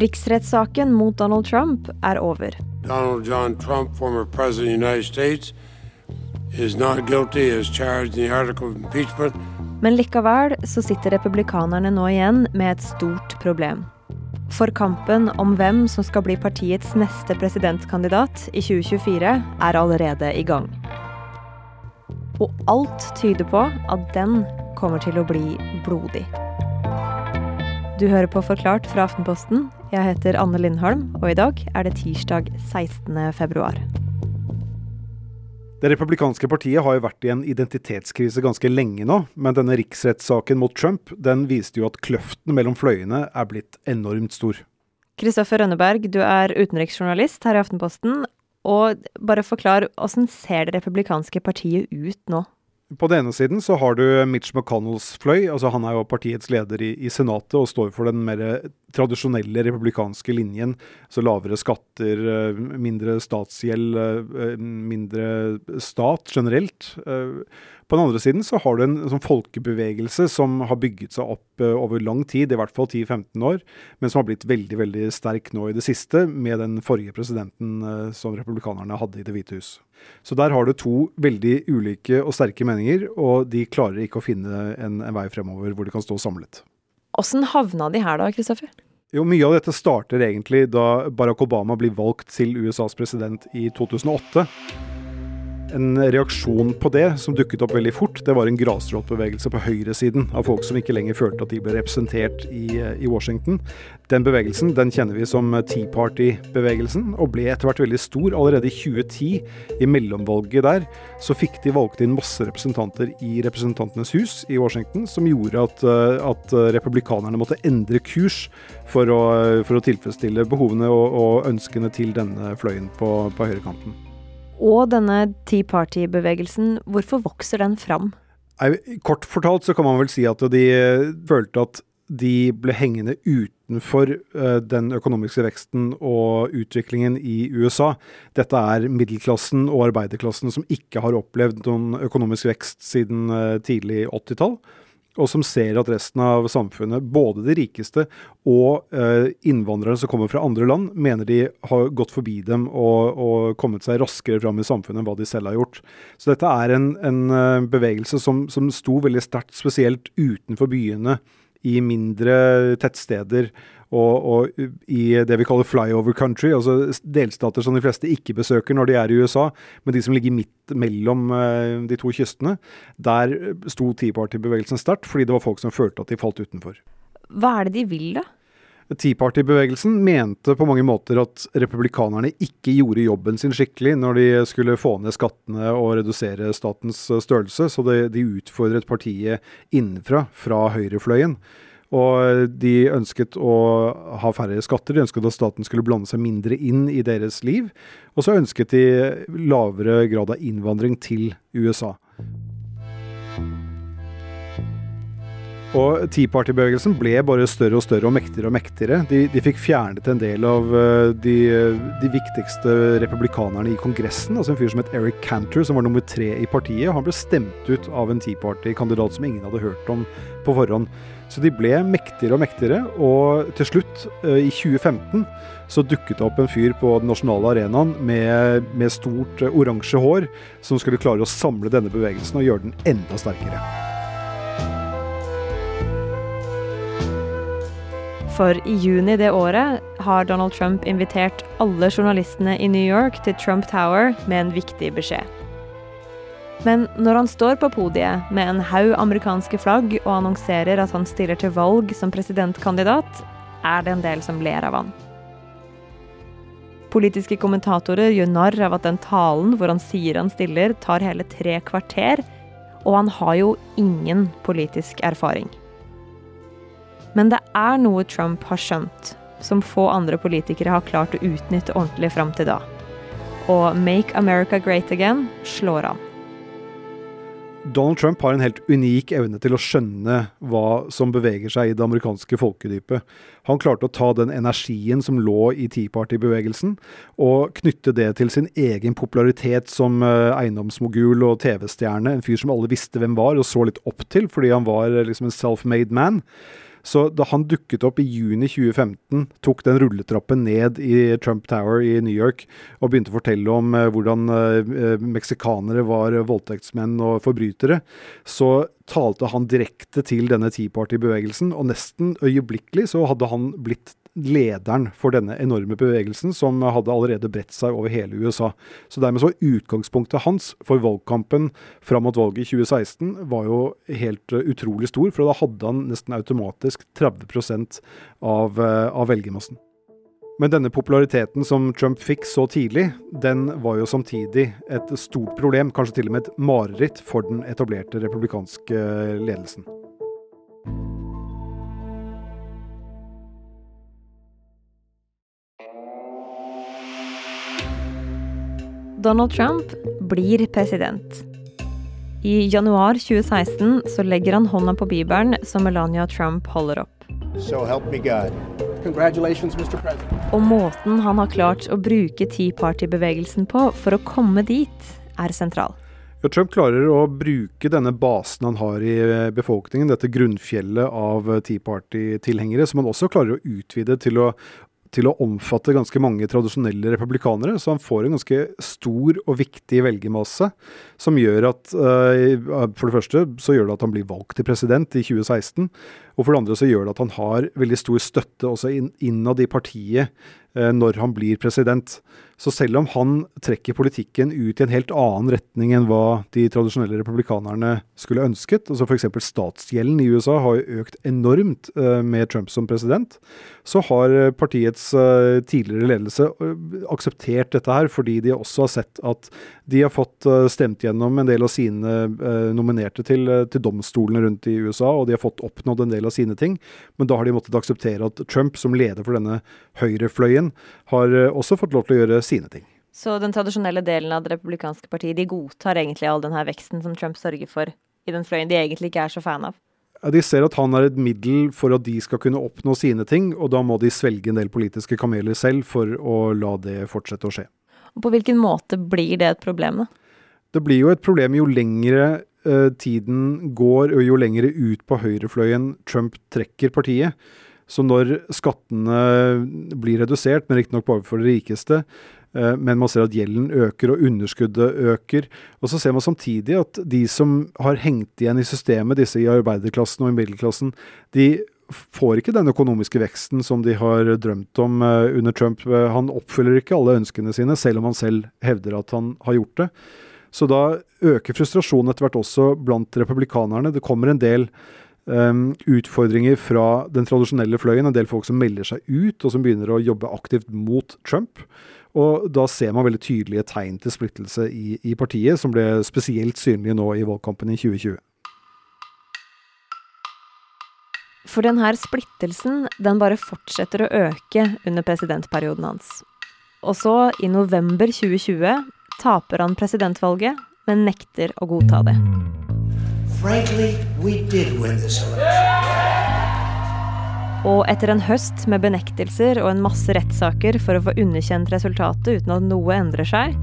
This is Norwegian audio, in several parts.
Riksrettssaken mot Donald Trump er over. Donald John Trump, former president of the United States, is not guilty as charged in the article of impeachment. Men likevel så sitter republikanerne nå igjen med et stort problem. For kampen om hvem som skal bli partiets neste presidentkandidat i 2024, er allerede i gang. Og alt tyder på at den kommer til å bli blodig. Du hører på Forklart fra Aftenposten. Jeg heter Anne Lindholm, og i dag er det tirsdag 16. februar. Det republikanske partiet har jo vært i en identitetskrise ganske lenge nå, men denne riksrettssaken mot Trump den viste jo at kløften mellom fløyene er blitt enormt stor. Kristoffer Rønneberg, du er utenriksjournalist her i Aftenposten. Og bare forklar, åssen ser det republikanske partiet ut nå? På den ene siden så har du Mitch McConnells fløy. altså Han er jo partiets leder i, i Senatet og står for den mer tradisjonelle republikanske linjen. Så lavere skatter, eh, mindre statsgjeld, eh, mindre stat generelt. Eh, på den andre siden så har du en sånn folkebevegelse som har bygget seg opp over lang tid, i hvert fall 10-15 år, men som har blitt veldig veldig sterk nå i det siste, med den forrige presidenten som republikanerne hadde i Det hvite hus. Så der har du to veldig ulike og sterke meninger, og de klarer ikke å finne en, en vei fremover hvor de kan stå samlet. Åssen havna de her da, Kristoffer? Jo, Mye av dette starter egentlig da Barack Obama blir valgt til USAs president i 2008. En reaksjon på det som dukket opp veldig fort, det var en grasrotbevegelse på høyresiden av folk som ikke lenger følte at de ble representert i, i Washington. Den bevegelsen den kjenner vi som Tea Party-bevegelsen, og ble etter hvert veldig stor. Allerede i 2010, i mellomvalget der, så fikk de valgt inn masse representanter i Representantenes hus i Washington, som gjorde at, at republikanerne måtte endre kurs for å, for å tilfredsstille behovene og, og, ønskene til denne fløyen på, på høyrekanten. Og denne Tea Party-bevegelsen, hvorfor vokser den fram? Kort fortalt så kan man vel si at de følte at de ble hengende utenfor uh, den økonomiske veksten og utviklingen i USA. Dette er middelklassen og arbeiderklassen som ikke har opplevd noen økonomisk vekst siden uh, tidlig 80-tall og som ser at resten av samfunnet, både de rikeste og eh, innvandrere som kommer fra andre land, mener de har gått forbi dem og, og, kommet seg raskere fram i samfunnet enn hva de selv har gjort. Så dette er en, en eh, bevegelse som, som sto veldig sterkt, spesielt utenfor byene, i mindre tettsteder og, og, i det vi kaller flyover country, altså delstater som de fleste ikke besøker når de er i USA, men de som ligger midt mellom uh, de to kystene, der sto Tea Party-bevegelsen sterkt, fordi det var folk som følte at de falt utenfor. Hva er det de vil, da? Tea Party-bevegelsen mente på mange måter at republikanerne ikke gjorde jobben sin skikkelig når de skulle få ned skattene og redusere statens størrelse, så de, de utfordret partiet innenfra, fra høyrefløyen. Og de ønsket å ha færre skatter, de ønsket at staten skulle blande seg mindre inn i deres liv. Og så ønsket de lavere grad av innvandring til USA. Og Tea Party-bevegelsen ble bare større og større og mektigere og mektigere. De, de fikk fjernet en del av eh, de, de, viktigste republikanerne i Kongressen. altså En fyr som het Eric Cantor, som var nummer tre i partiet. Han ble stemt ut av en Tea Party-kandidat som ingen hadde hørt om på forhånd. Så de ble mektigere og mektigere, og til slutt, eh, i 2015, så dukket det opp en fyr på den nasjonale arenaen med, med stort eh, oransje hår, som skulle klare å samle denne bevegelsen og gjøre den enda sterkere. For i juni det året har Donald Trump invitert alle journalistene i New York til Trump Tower med en viktig beskjed. Men når han står på podiet med en haug amerikanske flagg og annonserer at han stiller til valg som presidentkandidat, er det en del som ler av han. Politiske kommentatorer gjør narr av at den talen hvor han sier han stiller, tar hele tre kvarter, og han har jo ingen politisk erfaring. Men det er noe Trump har skjønt, som få andre politikere har klart å utnytte ordentlig fram til da. Og 'Make America Great Again' slår an. Donald Trump har en helt unik evne til å skjønne hva som beveger seg i det amerikanske folkedypet. Han klarte å ta den energien som lå i Tea Party-bevegelsen, og knytte det til sin egen popularitet som eh, eiendomsmogul og TV-stjerne. En fyr som alle visste hvem var og så litt opp til, fordi han var liksom en self-made man. Så da han dukket opp i juni 2015, tok den rulletrappen ned i Trump Tower i New York og begynte å fortelle om eh, hvordan eh, meksikanere var voldtektsmenn og forbrytere, så talte han direkte til denne Tea Party-bevegelsen, og nesten øyeblikkelig så hadde han blitt lederen for denne enorme bevegelsen, som hadde allerede bredt seg over hele USA. Så dermed så utgangspunktet hans for valgkampen fram mot valget i 2016 var jo helt uh, utrolig stor, for da hadde han nesten automatisk 30 av, uh, av velgermassen. Men denne populariteten som Trump fikk så tidlig, den var jo samtidig et stort problem, kanskje til og med et mareritt for den etablerte republikanske ledelsen. Donald Trump blir president. I januar 2016 så legger han hånda på bibelen som Melania Trump holder opp. So. Og måten han har klart å bruke Tea Party-bevegelsen på for å komme dit, er sentral. Ja, Trump klarer å bruke denne basen han har i befolkningen, dette grunnfjellet av Tea Party-tilhengere, som han også klarer å utvide til å til å omfatte ganske mange tradisjonelle republikanere, så han får en ganske stor og viktig velgermasse, som gjør at uh, For det første så gjør det at han blir valgt til president i 2016, og for det andre så gjør det at han har veldig stor støtte også innad i partiet når han blir president. Så selv om han trekker politikken ut i en helt annen retning enn hva de tradisjonelle republikanerne skulle ønsket, altså f.eks. statsgjelden i USA har jo økt enormt uh, med Trump som president, så har partiets uh, tidligere ledelse akseptert dette her, fordi de også har sett at de har fått stemt gjennom en del av sine nominerte til, til domstolene rundt i USA, og de har fått oppnådd en del av sine ting, men da har de måttet akseptere at Trump som leder for denne høyrefløyen har også fått lov til å gjøre sine ting. Så den tradisjonelle delen av det republikanske partiet de godtar egentlig all denne veksten som Trump sørger for i den fløyen de egentlig ikke er så fan av? Ja, de ser at han er et middel for at de skal kunne oppnå sine ting, og da må de svelge en del politiske kameler selv for å la det fortsette å skje. Og På hvilken måte blir det et problem, da? Det blir jo et problem jo lengre eh, tiden går, og jo lengre ut på høyrefløyen Trump trekker partiet. Så når skattene blir redusert, men riktignok bare for de rikeste, eh, men man ser at gjelden øker og underskuddet øker. Og så ser man samtidig at de som har hengt igjen i systemet, disse i arbeiderklassen og i middelklassen, de får ikke den økonomiske veksten som de har drømt om eh, under Trump. Han oppfyller ikke alle ønskene sine, selv om han selv hevder at han har gjort det. Så da øker frustrasjonen etter hvert også blant republikanerne. Det kommer en del um, utfordringer fra den tradisjonelle fløyen. En del folk som melder seg ut, og som begynner å jobbe aktivt mot Trump. Og da ser man veldig tydelige tegn til splittelse i, i partiet, som ble spesielt synlige nå i valgkampen i 2020. For denne splittelsen den bare fortsetter å øke under presidentperioden hans. Og så, i november 2020, taper han presidentvalget, men nekter å godta det. Frankly, Og etter en høst med benektelser og en masse rettssaker for å få underkjent resultatet uten at noe endrer seg,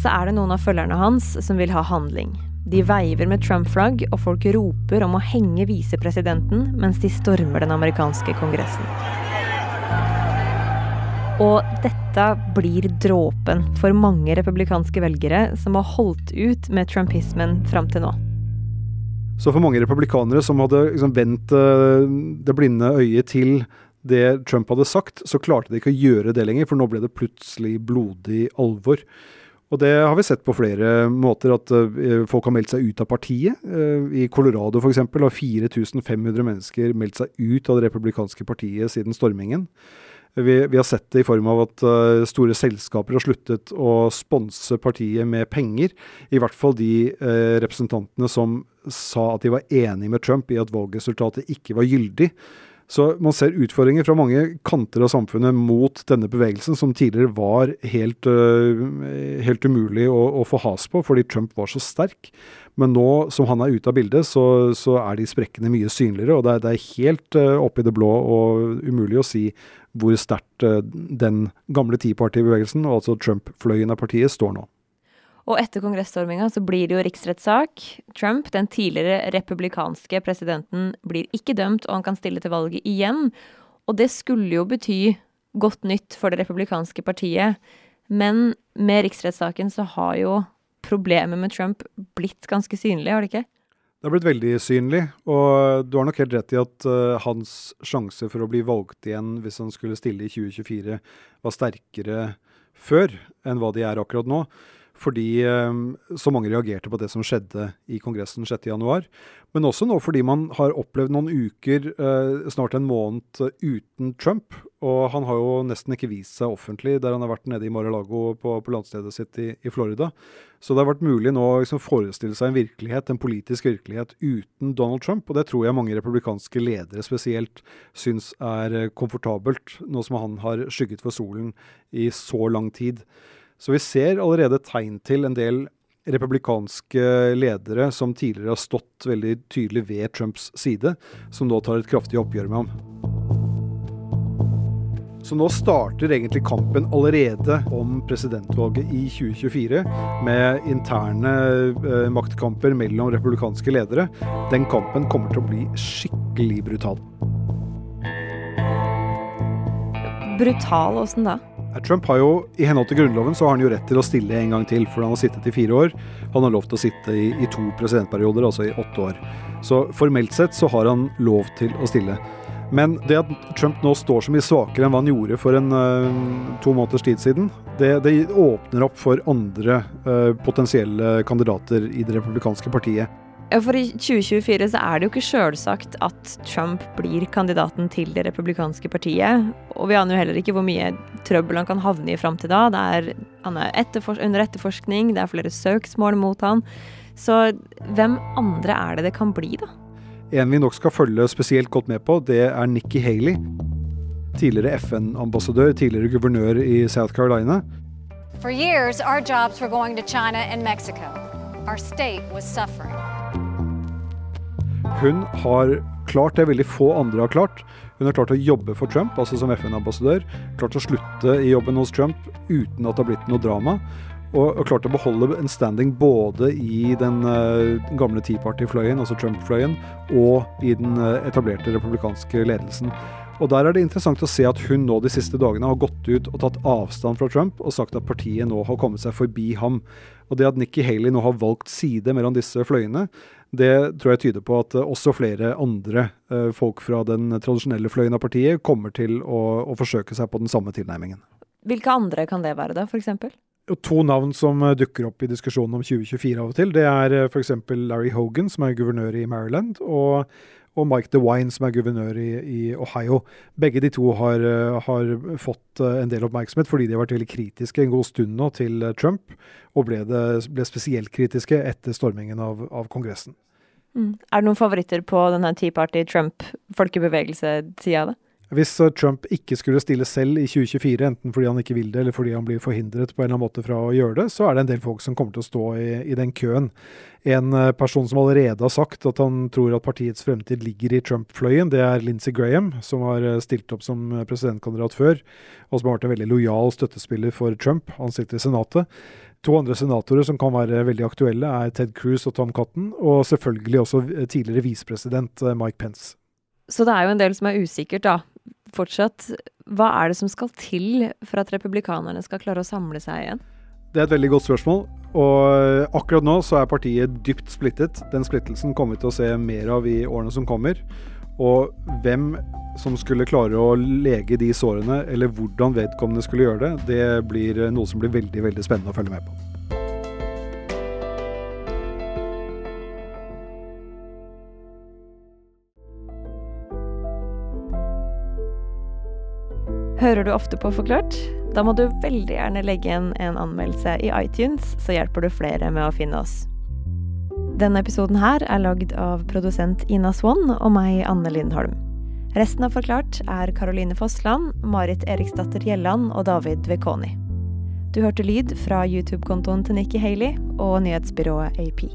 så er det noen av følgerne hans som vil ha handling. De veiver med Trump-flagg, og folk roper om å henge visepresidenten mens de stormer den amerikanske kongressen. Og dette blir dråpen for mange republikanske velgere som har holdt ut med trumpismen fram til nå. Så for mange republikanere som hadde liksom vendt uh, det blinde øyet til det Trump hadde sagt, så klarte de ikke å gjøre det lenger, for nå ble det plutselig blodig alvor. Og det har vi sett på flere måter, at uh, folk har meldt seg ut av partiet. Uh, I Colorado f.eks. har 4500 mennesker meldt seg ut av det republikanske partiet siden stormingen. Vi, vi, har sett det i form av at uh, store selskaper har sluttet å sponse partiet med penger. I hvert fall de uh, representantene som sa at de var enig med Trump i at valgresultatet ikke var gyldig. Så man ser utfordringer fra mange kanter av samfunnet mot denne bevegelsen, som tidligere var helt, uh, helt umulig å, å, få has på, fordi Trump var så sterk. Men nå som han er ute av bildet, så, så er de sprekkene mye synligere. Og det er, det er helt uh, oppe i det blå og umulig å si hvor sterkt uh, den gamle Tea Party-bevegelsen, og altså Trump-fløyen av partiet, står nå. Og etter kongressstorminga så blir det jo riksrettssak. Trump, den tidligere republikanske presidenten, blir ikke dømt, og han kan stille til valget igjen. Og det skulle jo bety godt nytt for det republikanske partiet. Men med riksrettssaken så har jo problemet med Trump blitt ganske synlig, har det ikke? Det har blitt veldig synlig, og du har nok helt rett i at uh, hans sjanse for å bli valgt igjen hvis han skulle stille i 2024, var sterkere før enn hva de er akkurat nå fordi eh, så mange reagerte på det som skjedde i Kongressen 6.1. Men også nå fordi man har opplevd noen uker, eh, snart en måned, uten Trump. Og han har jo nesten ikke vist seg offentlig der han har vært nede i Mar-a-Lago på, på, landstedet sitt i, i, Florida. Så det har vært mulig nå å liksom forestille seg en virkelighet, en politisk virkelighet uten Donald Trump. Og det tror jeg mange republikanske ledere spesielt syns er eh, komfortabelt, nå som han har skygget for solen i så lang tid. Så vi ser allerede tegn til en del republikanske ledere som tidligere har stått veldig tydelig ved Trumps side, som nå tar et kraftig oppgjør med ham. Så nå starter egentlig kampen allerede om presidentvalget i 2024, med interne eh, maktkamper mellom republikanske ledere. Den kampen kommer til å bli skikkelig brutal. Brutal åssen da? Trump har jo, I henhold til Grunnloven så har han jo rett til å stille en gang til, for han har sittet i fire år. Han har lov til å sitte i, i to presidentperioder, altså i åtte år. Så formelt sett så har han lov til å stille. Men det at Trump nå står så mye svakere enn hva han gjorde for en uh, to måneders tid siden, det, det åpner opp for andre uh, potensielle kandidater i det republikanske partiet. Ja, For i 2024 så er det jo ikke sjølsagt at Trump blir kandidaten til det republikanske partiet. Og vi aner jo heller ikke hvor mye trøbbel han kan havne i fram til da. Er, han er etterfor under etterforskning, det er flere søksmål mot han. Så hvem andre er det det kan bli, da? En vi nok skal følge spesielt godt med på, det er Nikki Haley. Tidligere FN-ambassadør, tidligere guvernør i South Carolina. For years, our jobs were going to China and Mexico. Our state was suffering. Hun har klart det veldig få andre har klart. Hun har klart å jobbe for Trump, altså som FN-ambassadør. Klart å slutte i jobben hos Trump uten at det har blitt noe drama. Og, og klart å beholde en standing både i den uh, gamle Tea Party-fløyen, altså Trump-fløyen, og i den uh, etablerte republikanske ledelsen. Og Der er det interessant å se at hun nå de siste dagene har gått ut og tatt avstand fra Trump og sagt at partiet nå har kommet seg forbi ham. Og Det at Nikki Haley nå har valgt side mellom disse fløyene, det tror jeg tyder på at eh, også flere andre eh, folk fra den tradisjonelle fløyen av partiet kommer til å, å forsøke seg på den samme tilnærmingen. Hvilke andre kan det være, da, f.eks.? To navn som eh, dukker opp i diskusjonen om 2024 av og til, det er f.eks. Larry Hogan, som er guvernør i Maryland, og og Mike DeWine, som er guvernør i, i Ohio. Begge de to har, eh, har, fått eh, en del oppmerksomhet fordi de har vært veldig kritiske en god stund nå til eh, Trump, og ble, det, ble spesielt kritiske etter stormingen av, av Kongressen. Mm. Er det noen favoritter på denne Tea det? Hvis Trump ikke skulle stille selv i 2024, enten fordi han ikke vil det, eller fordi han blir forhindret på en eller annen måte fra å gjøre det, så er det en del folk som kommer til å stå i, i den køen. En eh, person som allerede har sagt at han tror at partiets fremtid ligger i Trump-fløyen, det er Lindsey Graham, som har eh, stilt opp som eh, presidentkandidat før, og som har vært en veldig lojal støttespiller for Trump. Han sitter i Senatet. To andre senatorer som kan være veldig aktuelle, er Ted Cruz og Tom Cotton, og selvfølgelig også tidligere visepresident Mike Pence. Så det er jo en del som er usikkert, da fortsatt. Hva er det som skal til for at republikanerne skal klare å samle seg igjen? Det er et veldig godt spørsmål. Og akkurat nå så er partiet dypt splittet. Den splittelsen kommer vi til å se mer av i årene som kommer. Og hvem som skulle klare å lege de sårene, eller hvordan vedkommende skulle gjøre det, det blir noe som blir veldig, veldig spennende å følge med på. Hører du ofte på Forklart? Da må du veldig gjerne legge igjen en anmeldelse i iTunes, så hjelper du flere med å finne oss. Denne episoden her er lagd av produsent Ina Swann og meg, Anne Lindholm. Resten av Forklart er Caroline Fossland, Marit Eriksdatter Gjelland og David Vekoni. Du hørte lyd fra YouTube-kontoen til Nikki Haley og nyhetsbyrået AP.